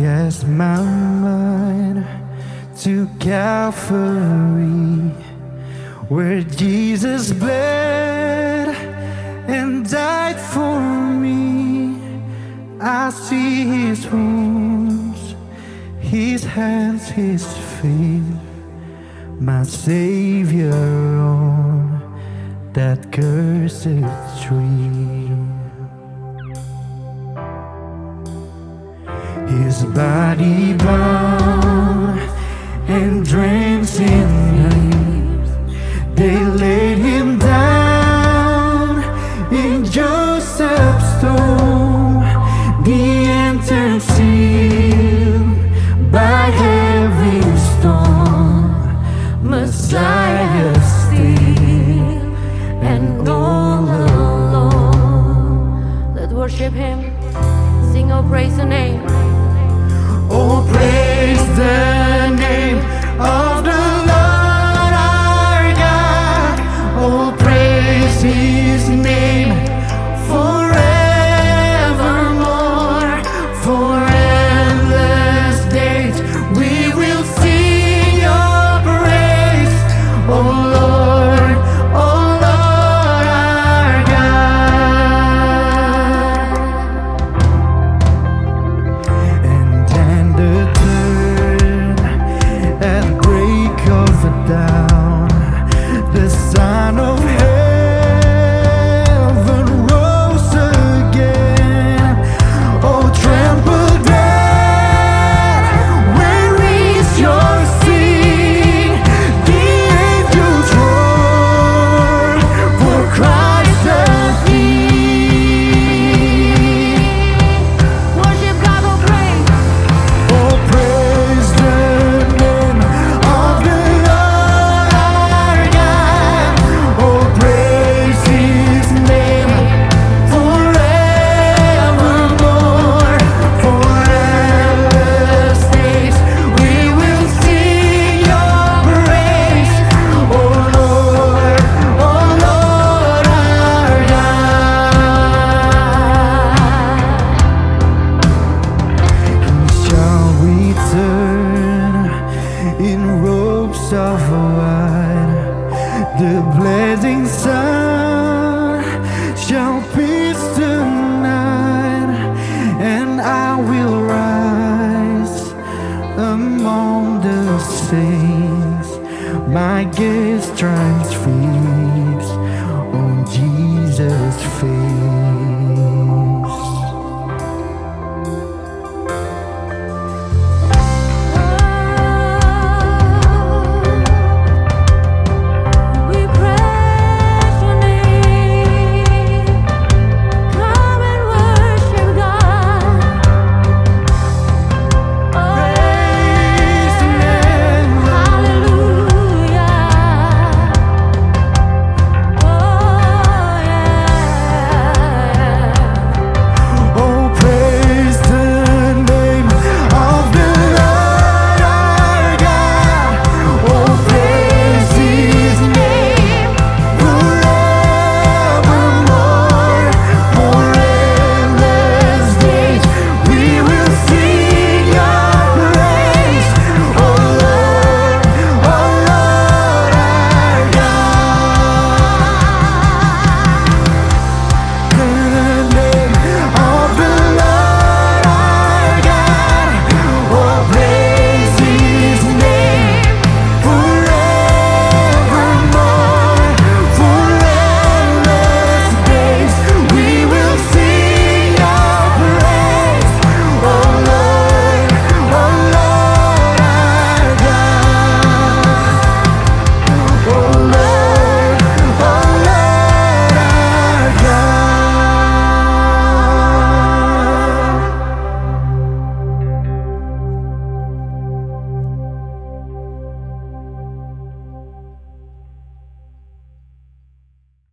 Cast my mind to Calvary, where Jesus bled and died for me. I see his wounds, his hands, his feet, my Savior on that cursed tree. His body bound and drenched in rain. They laid him down in Joseph's tomb. The entrance sealed by heavy storm. Messiah still and all alone. Let's worship Him, sing or praise the name. Oh, praise the name of the says, My gaze transfixed on Jesus' face.